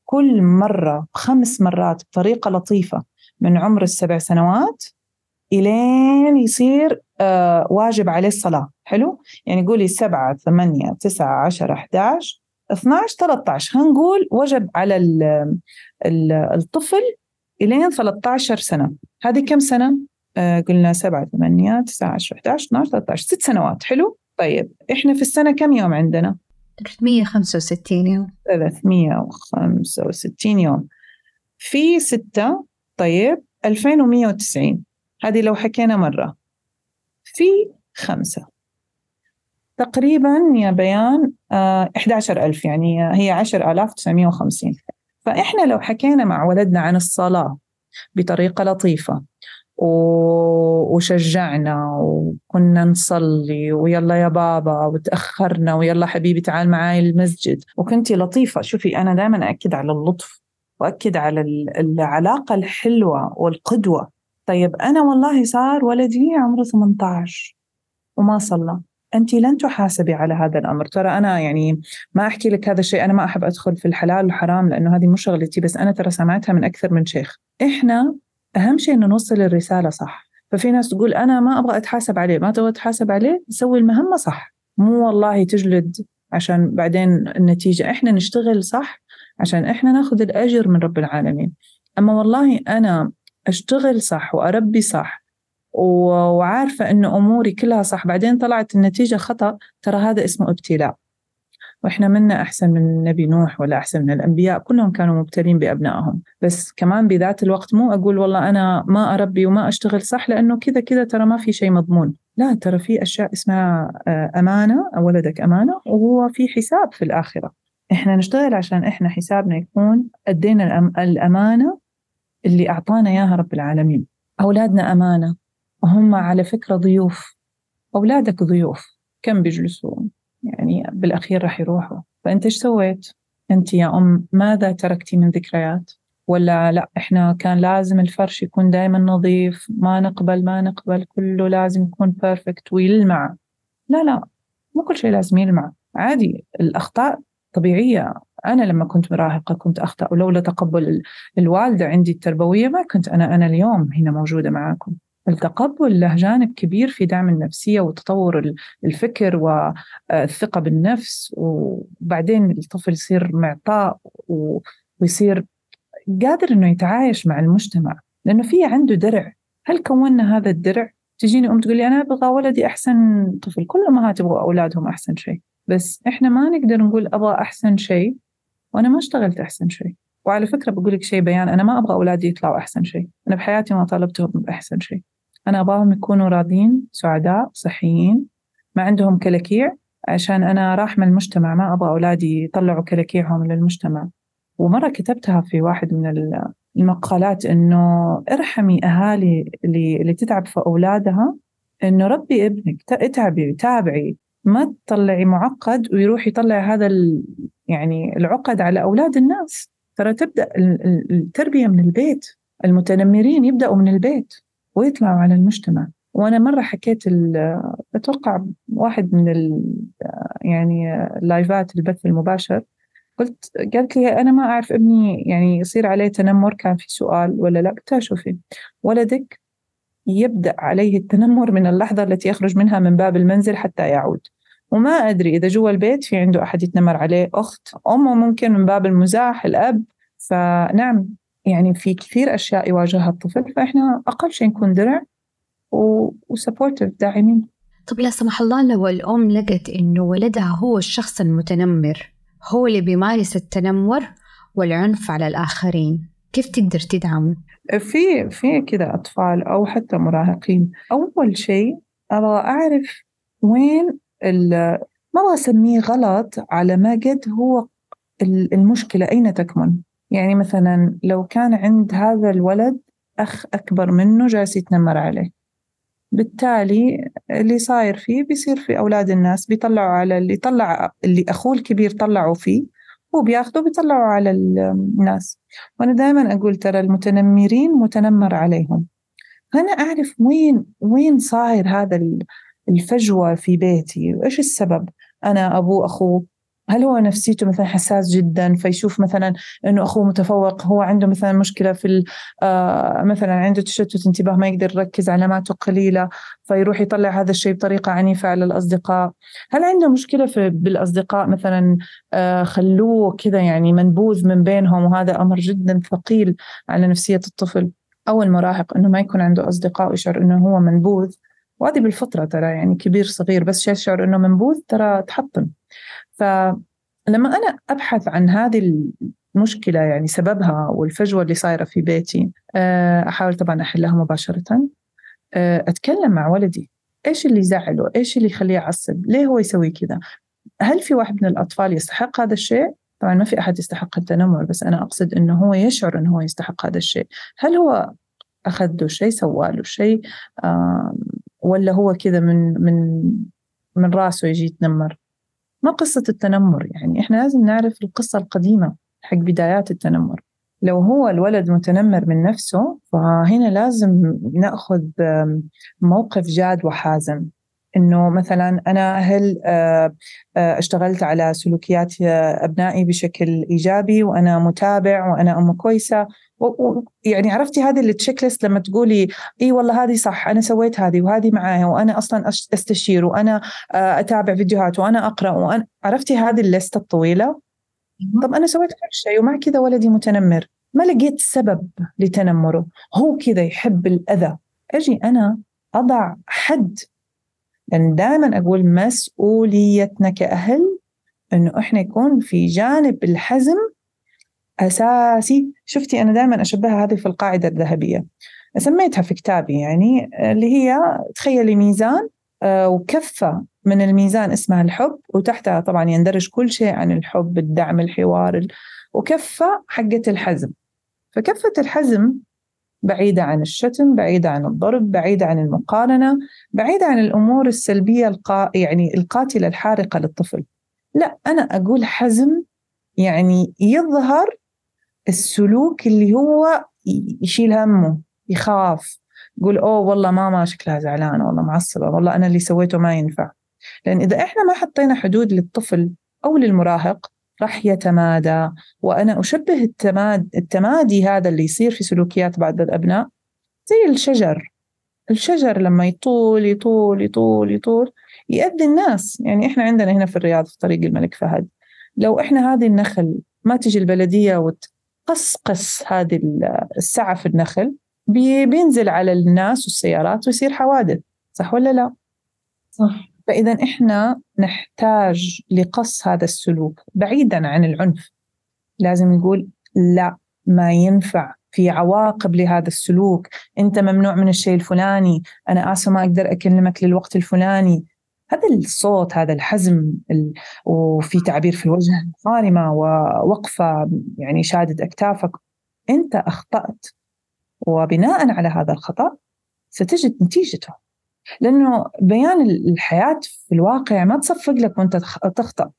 كل مرة خمس مرات بطريقة لطيفة من عمر السبع سنوات إلين يصير آه واجب عليه الصلاة حلو؟ يعني قولي سبعة ثمانية تسعة عشرة 11 12 13 خلينا نقول وجب على ال ال الطفل إلين 13 سنة هذه كم سنة؟ آه قلنا سبعة ثمانية تسعة عشرة 11 12 13 ست سنوات حلو؟ طيب إحنا في السنة كم يوم عندنا؟ 365 يوم. 365 يوم. في ستة طيب 2190 هذه لو حكينا مرة. في خمسة. تقريبا يا بيان آه 11000 يعني هي 10950 فإحنا لو حكينا مع ولدنا عن الصلاة بطريقة لطيفة وشجعنا وكنا نصلي ويلا يا بابا وتأخرنا ويلا حبيبي تعال معاي المسجد. وكنتي لطيفة. شوفي أنا دائما أكد على اللطف وأكد على العلاقة الحلوة والقدوة. طيب أنا والله صار ولدي عمره 18 وما صلى. أنت لن تحاسبي على هذا الأمر. ترى أنا يعني ما أحكي لك هذا الشيء. أنا ما أحب أدخل في الحلال والحرام لأنه هذه مو شغلتي بس أنا ترى سمعتها من أكثر من شيخ. إحنا أهم شيء إنه نوصل الرسالة صح. ففي ناس تقول أنا ما أبغى أتحاسب عليه ما تبغى تحاسب عليه سوي المهمة صح. مو والله تجلد عشان بعدين النتيجة. إحنا نشتغل صح عشان إحنا ناخذ الأجر من رب العالمين. أما والله أنا أشتغل صح وأربي صح وعارفة إنه أموري كلها صح بعدين طلعت النتيجة خطأ ترى هذا اسمه ابتلاء. وإحنا منا أحسن من النبي نوح ولا أحسن من الأنبياء كلهم كانوا مبتلين بأبنائهم. بس كمان بذات الوقت مو أقول والله أنا ما أربي وما أشتغل صح لأنه كذا كذا ترى ما في شيء مضمون. لا ترى في أشياء اسمها آه، أمانة ولدك أمانة وهو في حساب في الآخرة. إحنا نشتغل عشان إحنا حسابنا يكون أدينا الأمانة اللي أعطانا إياها رب العالمين. أولادنا أمانة وهم على فكرة ضيوف. أولادك ضيوف كم بيجلسوا يعني بالأخير راح يروحوا. فأنت إيش سويت؟ أنت يا أم ماذا تركتي من ذكريات؟ ولا لأ إحنا كان لازم الفرش يكون دائما نظيف ما نقبل ما نقبل كله لازم يكون perfect ويلمع. لا لا مو كل شيء لازم يلمع. عادي الأخطاء طبيعية. أنا لما كنت مراهقة كنت أخطأ ولولا تقبل الوالدة عندي التربوية ما كنت أنا أنا اليوم هنا موجودة معاكم. التقبل له جانب كبير في دعم النفسية وتطور الفكر والثقة بالنفس. وبعدين الطفل يصير معطاء ويصير قادر إنه يتعايش مع المجتمع لأنه في عنده درع. هل كونا هذا الدرع؟ تجيني أم تقول لي أنا أبغى ولدي أحسن طفل؟ كل أمهات يبغوا أولادهم أحسن شيء. بس إحنا ما نقدر نقول أبغى أحسن شيء وأنا ما اشتغلت أحسن شيء. وعلى فكرة بقول لك شيء بيان أنا ما أبغى أولادي يطلعوا أحسن شيء أنا بحياتي ما طالبتهم بأحسن شيء أنا أبغاهم يكونوا راضين سعداء صحيين ما عندهم كلاكيع عشان أنا راحمة المجتمع ما أبغى أولادي يطلعوا كلاكيعهم للمجتمع. ومرة كتبتها في واحد من المقالات إنه ارحمي أهالي اللي, اللي تتعب في أولادها إنه ربي ابنك اتعبي تابعي. ما تطلعي معقد ويروح يطلع هذا يعني العقد على أولاد الناس. ترى تبدأ التربية من البيت. المتنمرين يبدأوا من البيت ويطلعوا على المجتمع. وأنا مرة حكيت أتوقع واحد من يعني اللايفات البث المباشر قلت قالت لي أنا ما أعرف ابني يعني يصير عليه تنمر كان في سؤال ولا لا؟ قلت شوفي ولدك يبدأ عليه التنمر من اللحظة التي يخرج منها من باب المنزل حتى يعود. وما أدري إذا جوا البيت في عنده أحد يتنمر عليه. أخت أمه ممكن من باب المزاح الأب. فنعم يعني في كثير أشياء يواجهها الطفل فإحنا أقل شيء نكون درع وسبورتيف داعمين. طب لا سمح الله لو الأم لقت إنه ولدها هو الشخص المتنمر هو اللي بيمارس التنمر والعنف على الآخرين كيف تقدر تدعمه؟ في في كذا أطفال أو حتى مراهقين. أول شيء أبغى أعرف وين ما أبغى أسميه غلط على ما قد هو المشكلة؟ أين تكمن؟ يعني مثلا لو كان عند هذا الولد أخ أكبر منه جالس يتنمر عليه. بالتالي اللي صاير فيه بيصير في أولاد الناس بيطلعوا على اللي طلع اللي أخوه الكبير طلعوا فيه هو بياخذوا بيطلعوا على الناس. وأنا دائما أقول ترى المتنمرين متنمر عليهم. فأنا أعرف وين وين صاير هذا الفجوة في بيتي. وإيش السبب؟ أنا أبوه أخوه هل هو نفسيته مثلا حساس جدا؟ فيشوف مثلا إنه أخوه متفوق هو عنده مثلا مشكلة في آه مثلا عنده تشتت انتباه ما يقدر يركز علاماته قليلة فيروح يطلع هذا الشيء بطريقة عنيفة على الأصدقاء. هل عنده مشكلة في بالأصدقاء مثلا آه خلوه كذا يعني منبوذ من بينهم وهذا أمر جدا ثقيل على نفسية الطفل؟ أو المراهق إنه ما يكون عنده أصدقاء ويشعر إنه هو منبوذ. وهذه بالفطرة ترى يعني كبير صغير بس يشعر إنه منبوذ ترى تحطم. فلما أنا أبحث عن هذه المشكلة يعني سببها والفجوة اللي صايرة في بيتي آه، أحاول طبعا أحلها مباشرة. آه، أتكلم مع ولدي. إيش اللي يزعله إيش اللي يخليه يعصب؟ ليه هو يسوي كذا؟ هل في واحد من الأطفال يستحق هذا الشيء؟ طبعا ما في أحد يستحق التنمر بس أنا أقصد أنه هو يشعر أنه هو يستحق هذا الشيء. هل هو أخذ له شيء سوى له شيء؟ ولا هو كذا من من من راسه يجي يتنمر. ما قصة التنمر يعني. إحنا لازم نعرف القصة القديمة حق بدايات التنمر. لو هو الولد متنمر من نفسه فهنا لازم نأخذ موقف جاد وحازم. إنه مثلا أنا هل آه، آه، اشتغلت على سلوكيات أبنائي بشكل إيجابي وأنا متابع وأنا أم كويسة. يعني عرفتي هذه ال checklist لما تقولي إي والله هذه صح أنا سويت هذه وهذه معايا وأنا أصلا أستشير وأنا آه، أتابع فيديوهات وأنا أقرأ وأنا عرفتي هذه ال list الطويلة؟ طب أنا سويت كل شيء ومع كذا ولدي متنمر ما لقيت سبب لتنمره هو كذا يحب الأذى. أجي أنا أضع حد لأن دائما أقول مسؤوليتنا كأهل إنه إحنا يكون في جانب الحزم أساسي. شفتي أنا دائما أشبهها هذه في القاعدة الذهبية. سميتها في كتابي يعني اللي هي تخيلي ميزان آه، وكفة من الميزان اسمها الحب وتحتها طبعا يندرج كل شيء عن الحب الدعم الحوار وكفة حقة الحزم. فكفة الحزم بعيدة عن الشتم بعيدة عن الضرب بعيدة عن المقارنة بعيدة عن الأمور السلبية القا... يعني القاتلة الحارقة للطفل. لا أنا أقول حزم يعني يظهر السلوك اللي هو يشيل همه يخاف يقول أوه والله ماما شكلها زعلانة والله معصبة والله أنا اللي سويته ما ينفع. لأن إذا إحنا ما حطينا حدود للطفل أو للمراهق راح يتمادى وأنا أشبه التماد التمادي هذا اللي يصير في سلوكيات بعض الأبناء زي الشجر. الشجر لما يطول يطول يطول يطول يأذي الناس. يعني إحنا عندنا هنا في الرياض في طريق الملك فهد لو إحنا هذه النخل ما تجي البلدية وت قصقص هذه السعة في النخل بينزل على الناس والسيارات ويصير حوادث صح ولا لا؟ صح. فإذا إحنا نحتاج لقص هذا السلوك بعيدا عن العنف. لازم نقول لا ما ينفع. في عواقب لهذا السلوك. أنت ممنوع من الشيء الفلاني أنا آسفة ما أقدر أكلمك للوقت الفلاني. هذا الصوت هذا الحزم وفي تعبير في الوجه صارمة ووقفة يعني شادد أكتافك أنت أخطأت وبناء على هذا الخطأ ستجد نتيجته لأنه بيان الحياة في الواقع ما تصفق لك وأنت تخطأ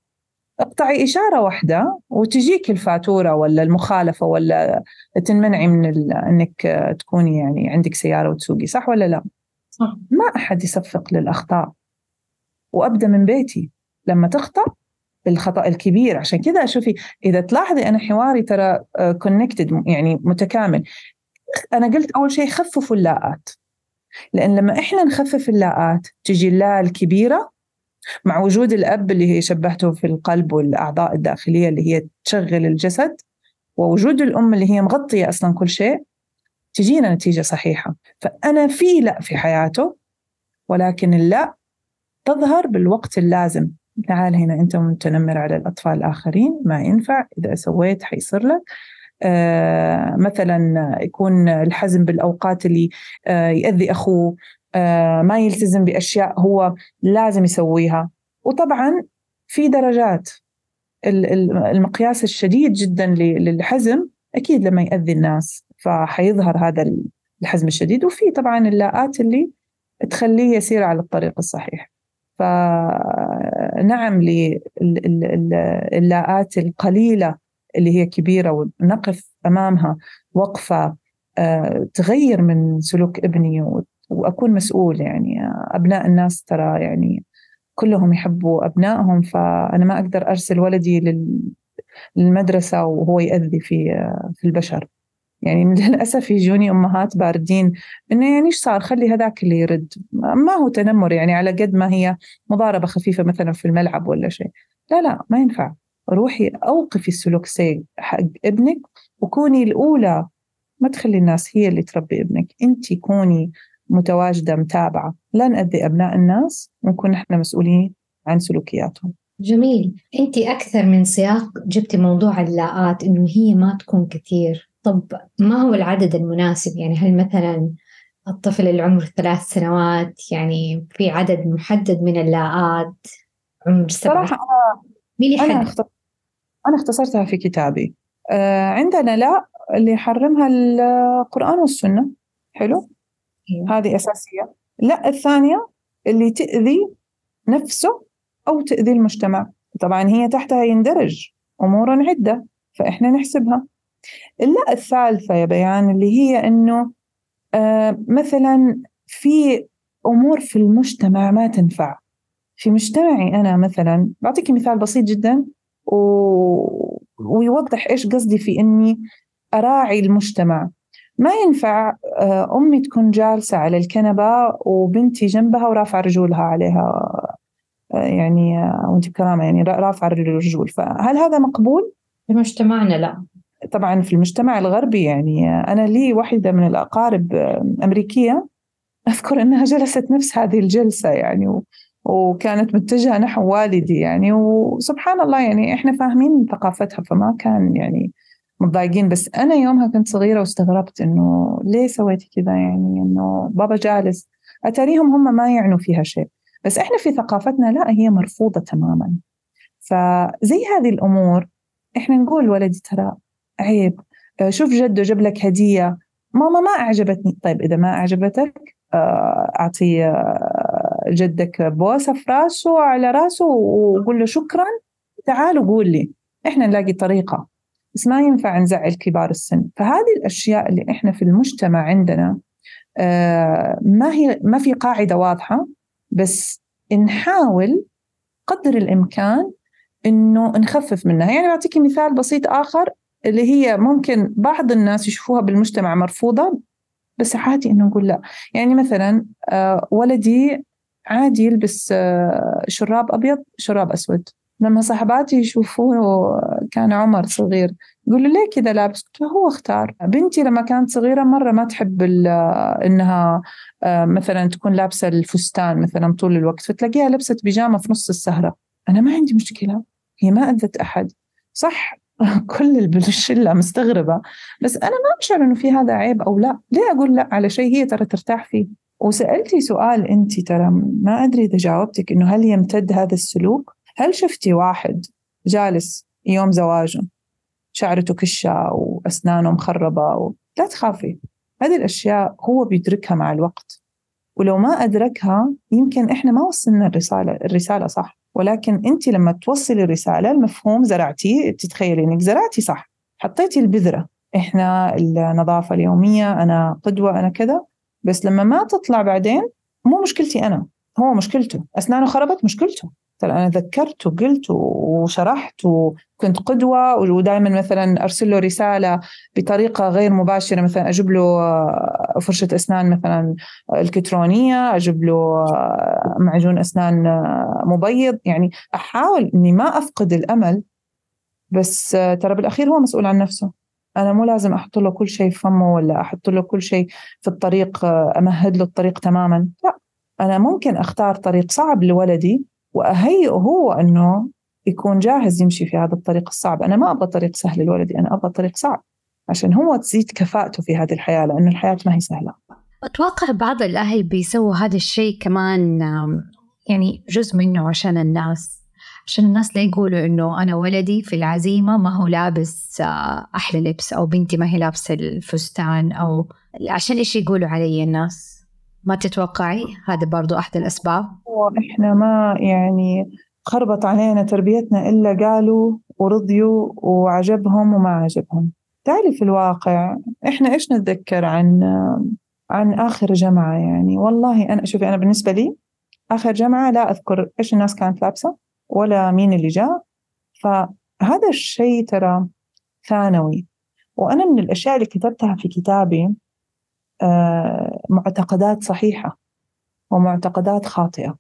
اقطعي إشارة واحدة وتجيك الفاتورة ولا المخالفة ولا تنمنعي من أنك تكوني يعني عندك سيارة وتسوقي صح ولا لا؟ صح. ما أحد يصفق للأخطاء وأبدأ من بيتي. لما تخطأ الخطا الكبير. عشان كذا شوفي إذا تلاحظي أنا حواري ترى كونكتد يعني متكامل. أنا قلت أول شيء خففوا اللاءات لأن لما إحنا نخفف اللاءات تجي اللاء الكبيرة مع وجود الأب اللي هي شبهته في القلب والأعضاء الداخلية اللي هي تشغل الجسد ووجود الأم اللي هي مغطية أصلا كل شيء تجينا نتيجة صحيحة. فأنا في لا في حياته ولكن اللا تظهر بالوقت اللازم. تعال هنا أنت متنمر على الأطفال الآخرين ما ينفع. إذا سويت حيصير لك. آه مثلا يكون الحزم بالأوقات اللي آه يأذي أخوه. آه ما يلتزم بأشياء هو لازم يسويها. وطبعا في درجات. المقياس الشديد جدا للحزم أكيد لما يأذي الناس. فحيظهر هذا الحزم الشديد. وفي طبعا اللاءات اللي تخليه يسير على الطريق الصحيح. فنعم للاءات القليلة اللي هي كبيرة ونقف أمامها وقفة آه، تغير من سلوك ابني وأكون مسؤول يعني. أبناء الناس ترى يعني كلهم يحبوا أبنائهم فأنا ما أقدر أرسل ولدي للمدرسة وهو يأذي في في البشر. يعني للأسف يجوني أمهات باردين إنه يعني إيش صار؟ خلي هذاك اللي يرد. ما هو تنمر يعني على قد ما هي مضاربة خفيفة مثلا في الملعب ولا شيء. لا لا ما ينفع. روحي أوقفي السلوك السيء حق ابنك وكوني الأولى. ما تخلي الناس هي اللي تربي ابنك. أنت كوني متواجدة متابعة. لا نأذي أبناء الناس ونكون إحنا مسؤولين عن سلوكياتهم. جميل. أنت أكثر من سياق جبتي موضوع اللاءات إنه هي ما تكون كثير. طب ما هو العدد المناسب؟ يعني هل مثلا الطفل اللي عمره ثلاث سنوات يعني في عدد محدد من اللاءات عمر سبع صراحة أنا مين يحدد؟ أنا, اختص... أنا اختصرتها في كتابي. آه عندنا لا اللي يحرمها القرآن والسنة. حلو؟ إيه. هذه أساسية. لا الثانية اللي تأذي نفسه أو تأذي المجتمع. طبعا هي تحتها يندرج أمور عدة فإحنا نحسبها. اللا الثالثة يا بيان اللي هي إنه آه مثلا في أمور في المجتمع ما تنفع. في مجتمعي أنا مثلا بعطيك مثال بسيط جدا و... ويوضح إيش قصدي في إني أراعي المجتمع. ما ينفع آه، أمي تكون جالسة على الكنبة وبنتي جنبها ورافعة رجولها عليها آه، يعني وأنت بكرامة يعني رافعة الرجول فهل هذا مقبول؟ في مجتمعنا لا. طبعا في المجتمع الغربي يعني أنا لي واحدة من الأقارب أمريكية. <laughs> أذكر أنها جلست نفس هذه الجلسة يعني وكانت متجهة نحو والدي يعني. وسبحان الله يعني إحنا فاهمين ثقافتها فما كان يعني متضايقين. بس أنا يومها كنت صغيرة واستغربت إنه ليه سويتي كذا يعني إنه بابا جالس. أتاريهم هم ما يعنوا فيها شيء. بس إحنا في ثقافتنا لا هي مرفوضة تماما. فزي هذه الأمور إحنا نقول ولدي ترى عيب آه، شوف جده جاب لك هدية. ماما ما أعجبتني. طيب إذا ما أعجبتك آه، أعطي آه، جدك بوسة في راسه على راسه وقول له شكرا. تعال وقول لي. إحنا نلاقي طريقة. بس ما ينفع نزعل كبار السن. فهذه الأشياء اللي إحنا في المجتمع عندنا ما هي ما في قاعدة واضحة. بس نحاول قدر الإمكان إنه نخفف منها. يعني أعطيكي مثال بسيط آخر. اللي هي ممكن بعض الناس يشوفوها بالمجتمع مرفوضة بس عادي إنه نقول لا. يعني مثلا آه، ولدي عادي يلبس آه، شراب أبيض شراب أسود. لما صاحباتي يشوفوه كان عمر صغير يقولوا ليه كذا لابس؟ قلت هو اختار. بنتي لما كانت صغيرة مرة ما تحب إنها آه، مثلا تكون لابسة الفستان مثلا طول الوقت فتلاقيها لبست بيجامة في نص السهرة. أنا ما عندي مشكلة هي ما أذت أحد. صح <laughs> كل الشلة مستغربة. بس أنا ما أشعر إنه في هذا عيب أو لا. ليه أقول لا؟ على شيء هي ترى ترتاح فيه. وسألتي سؤال أنت ترى ما أدري إذا جاوبتك إنه هل يمتد هذا السلوك؟ هل شفتي واحد جالس يوم زواجه شعرته كشة وأسنانه مخربة و... لا تخافي. هذه الأشياء هو بيدركها مع الوقت. ولو ما أدركها يمكن إحنا ما وصلنا الرسالة الرسالة صح. ولكن أنت لما توصلي الرسالة المفهوم زرعتيه تتخيلي إنك زرعتي صح. حطيتي البذرة. إحنا النظافة اليومية أنا قدوة أنا كذا. بس لما ما تطلع بعدين مو مشكلتي أنا. هو مشكلته. أسنانه خربت مشكلته. ترى أنا ذكرت وقلت وشرحت وكنت قدوة ودائما مثلا أرسل له رسالة بطريقة غير مباشرة مثلا أجيب له فرشة أسنان مثلا إلكترونية أجيب له معجون أسنان آه، مبيض. يعني أحاول إني ما أفقد الأمل بس ترى بالأخير هو مسؤول عن نفسه. أنا مو لازم أحط له كل شيء في فمه ولا أحط له كل شيء في الطريق أمهد له الطريق تماما. لا أنا ممكن أختار طريق صعب لولدي وأهيئه هو أنه يكون جاهز يمشي في هذا الطريق الصعب. أنا ما أبغى طريق سهل لولدي أنا أبغى طريق صعب عشان هو تزيد كفاءته في هذه الحياة لأن الحياة ما هي سهلة. أتوقع بعض الأهل بيسووا هذا الشيء كمان يعني جزء منه عشان الناس. عشان الناس لا يقولوا إنه أنا ولدي في العزيمة ما هو لابس آه، أحلى لبس أو بنتي ما هي لابسة الفستان أو عشان إيش يقولوا علي الناس؟ ما تتوقعي؟ هذا برضو أحد الأسباب. إحنا ما يعني خربط علينا تربيتنا إلا قالوا ورضيوا وعجبهم وما عجبهم. تعالي في الواقع إحنا إيش نتذكر عن عن آخر جمعة يعني؟ والله أنا شوفي أنا بالنسبة لي آخر جمعة لا أذكر إيش الناس كانت لابسة ولا مين اللي جاء. فهذا الشيء ترى ثانوي. وأنا من الأشياء اللي كتبتها في كتابي معتقدات صحيحة ومعتقدات خاطئة.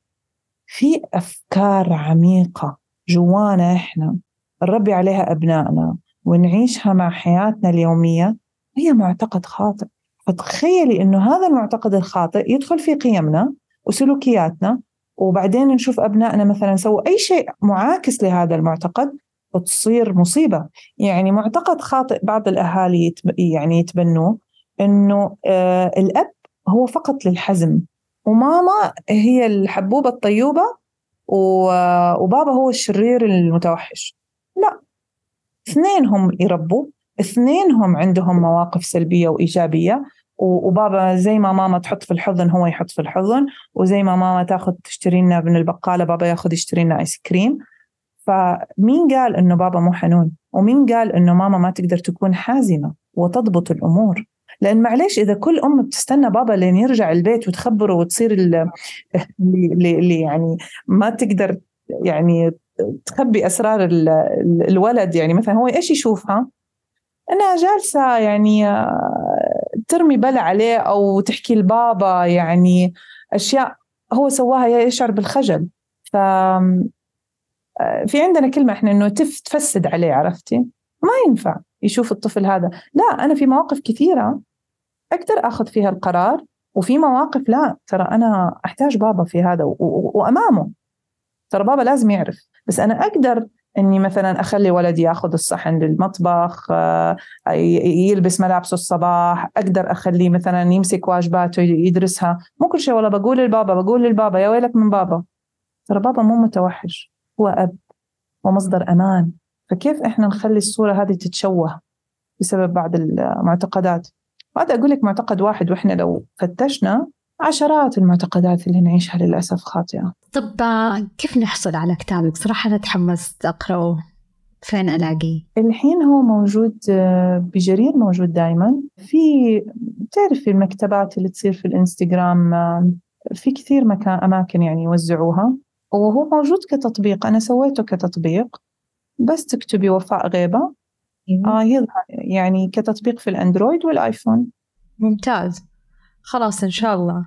في أفكار عميقة جوانا إحنا نربي عليها أبنائنا ونعيشها مع حياتنا اليومية هي معتقد خاطئ. فتخيلي إنه هذا المعتقد الخاطئ يدخل في قيمنا وسلوكياتنا وبعدين نشوف أبنائنا مثلا سووا أي شيء معاكس لهذا المعتقد وتصير مصيبة. يعني معتقد خاطئ بعض الأهالي يعني يتبنوه. إنه آه الأب هو فقط للحزم وماما هي الحبوبة الطيوبة وبابا هو الشرير المتوحش. لا اثنينهم يربوا اثنينهم عندهم مواقف سلبية وإيجابية وبابا زي ما ماما تحط في الحضن هو يحط في الحضن وزي ما ماما تاخذ تشتري لنا من البقالة بابا ياخذ يشتري لنا آيس كريم فمين قال إنه بابا مو حنون؟ ومين قال إنه ماما ما تقدر تكون حازمة وتضبط الأمور؟ لأن معلش إذا كل أم بتستنى بابا لين يرجع البيت وتخبره وتصير اللي, <laughs> يعني ما تقدر يعني تخبي أسرار الولد يعني مثلا هو إيش يشوفها؟ انها جالسة يعني ترمي بلا عليه أو تحكي لبابا يعني أشياء هو سواها يشعر بالخجل ف في عندنا كلمة إحنا إنه تف تفسد عليه عرفتي؟ ما ينفع يشوف الطفل هذا لا أنا في مواقف كثيرة أقدر آخذ فيها القرار وفي مواقف لا ترى أنا أحتاج بابا في هذا وأمامه. ترى بابا لازم يعرف. بس أنا أقدر إني مثلا أخلي ولدي ياخذ الصحن للمطبخ آه، يلبس ملابسه الصباح أقدر أخليه مثلا يمسك واجباته يدرسها. مو كل شيء والله بقول للبابا بقول للبابا يا ويلك من بابا. ترى بابا مو متوحش هو أب ومصدر أمان. فكيف إحنا نخلي الصورة هذه تتشوه بسبب بعض المعتقدات؟ وهذا أقول لك معتقد واحد وإحنا لو فتشنا عشرات المعتقدات اللي نعيشها للأسف خاطئة. طب كيف نحصل على كتابك؟ صراحة أنا تحمست أقرأه. فين ألاقيه؟ الحين هو موجود بجرير موجود دائما في تعرف في المكتبات اللي تصير في الإنستغرام في كثير مكان أماكن يعني يوزعوها. وهو موجود كتطبيق. أنا سويته كتطبيق. بس تكتبي وفاء غيبة. آه يظهر يعني كتطبيق في الأندرويد والآيفون. ممتاز. خلاص إن شاء الله.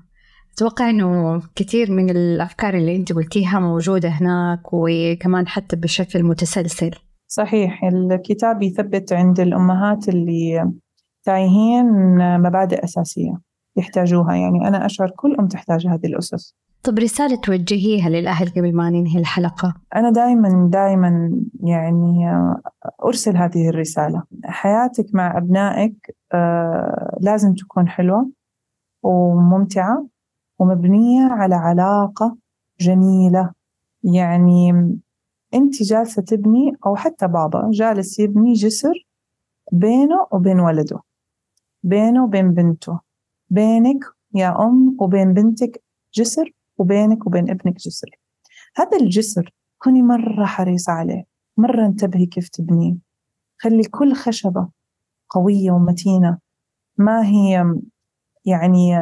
أتوقع إنه كثير من الأفكار اللي أنت قلتيها موجودة هناك وكمان حتى بشكل متسلسل. صحيح. الكتاب يثبت عند الأمهات اللي تايهين مبادئ أساسية يحتاجوها. يعني أنا أشعر كل أم تحتاج هذه الأسس. طب رسالة توجهيها للأهل قبل ما ننهي الحلقة. أنا دائما دائما يعني أرسل هذه الرسالة. حياتك مع أبنائك آه، لازم تكون حلوة وممتعة ومبنية على علاقة جميلة. يعني أنت جالسة تبني أو حتى بابا جالس يبني جسر بينه وبين ولده بينه وبين بنته. بينك يا أم وبين بنتك جسر وبينك وبين ابنك جسر. هذا الجسر كوني مرة حريصة عليه مرة انتبهي كيف تبنيه. خلي كل خشبة قوية ومتينة. ما هي يعني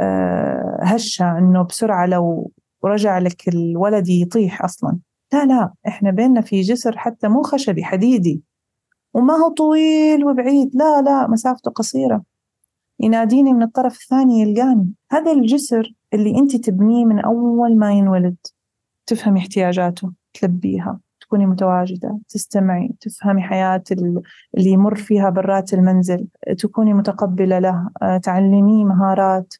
آه، هشة إنه بسرعة لو ورجع لك الولد يطيح أصلا. لا لا إحنا بيننا في جسر حتى مو خشبي حديدي. وما هو طويل وبعيد. لا لا مسافته قصيرة. يناديني من الطرف الثاني يلقاني. هذا الجسر اللي أنت تبنيه من أول ما ينولد. تفهمي احتياجاته تلبيها تكوني متواجدة تستمعي تفهمي حياة اللي يمر فيها برات المنزل. تكوني متقبلة له تعلميه مهارات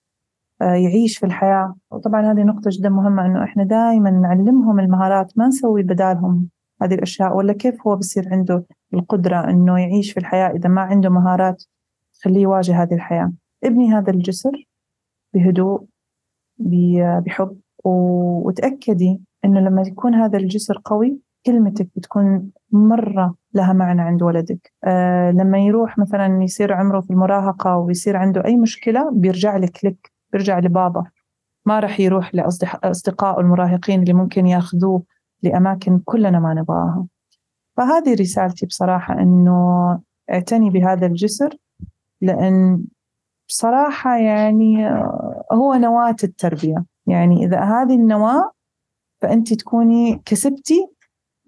يعيش في الحياة. وطبعا هذه نقطة جدا مهمة أنه إحنا دائما نعلمهم المهارات ما نسوي بدالهم هذه الأشياء. ولا كيف هو بصير عنده القدرة أنه يعيش في الحياة؟ إذا ما عنده مهارات تخليه يواجه هذه الحياة. ابني هذا الجسر بهدوء بحب. وتأكدي أنه لما يكون هذا الجسر قوي كلمتك بتكون مرة لها معنى عند ولدك. آه لما يروح مثلا يصير عمره في المراهقة ويصير عنده أي مشكلة بيرجع لك لك بيرجع لبابا. ما راح يروح لأصدقائه المراهقين اللي ممكن يأخذوه لأماكن كلنا ما نبغاها. فهذه رسالتي بصراحة أنه اعتني بهذا الجسر لأن بصراحة يعني آه، هو نواة التربية. يعني إذا هذه النواة فأنت تكوني كسبتي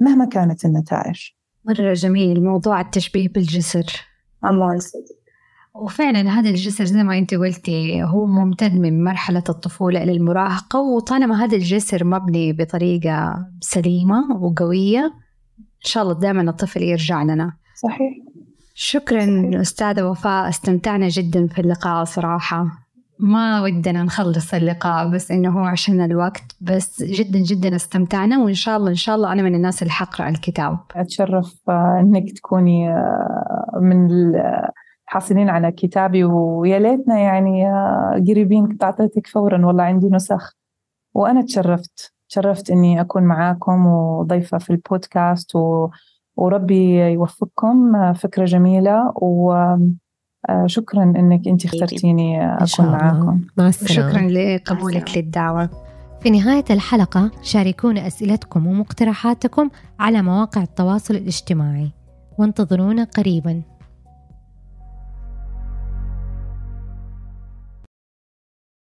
مهما كانت النتائج. مرة جميل موضوع التشبيه بالجسر. الله يسعدك. وفعلا هذا الجسر زي ما أنت قلتي هو ممتد من مرحلة الطفولة إلى المراهقة وطالما هذا الجسر مبني بطريقة سليمة وقوية إن شاء الله دائما الطفل يرجع لنا. صحيح. شكرا صحيح. أستاذة وفاء استمتعنا جدا في اللقاء صراحة. ما ودنا نخلص اللقاء بس إنه هو عشان الوقت بس جدا جدا استمتعنا وإن شاء الله إن شاء الله أنا من الناس اللي حقرأ الكتاب. أتشرف آه، إنك تكوني آه، من الحاصلين على كتابي ويا ليتنا يعني آه، قريبين كنت أعطيتك فورا والله عندي نسخ. وأنا تشرفت تشرفت إني أكون معاكم وضيفة في البودكاست و... وربي يوفقكم فكرة جميلة و شكرا إنك أنت اخترتيني أكون معاكم. مع شكرا لقبولك للدعوة. في نهاية الحلقة شاركونا أسئلتكم ومقترحاتكم على مواقع التواصل الاجتماعي. وانتظرونا قريباً.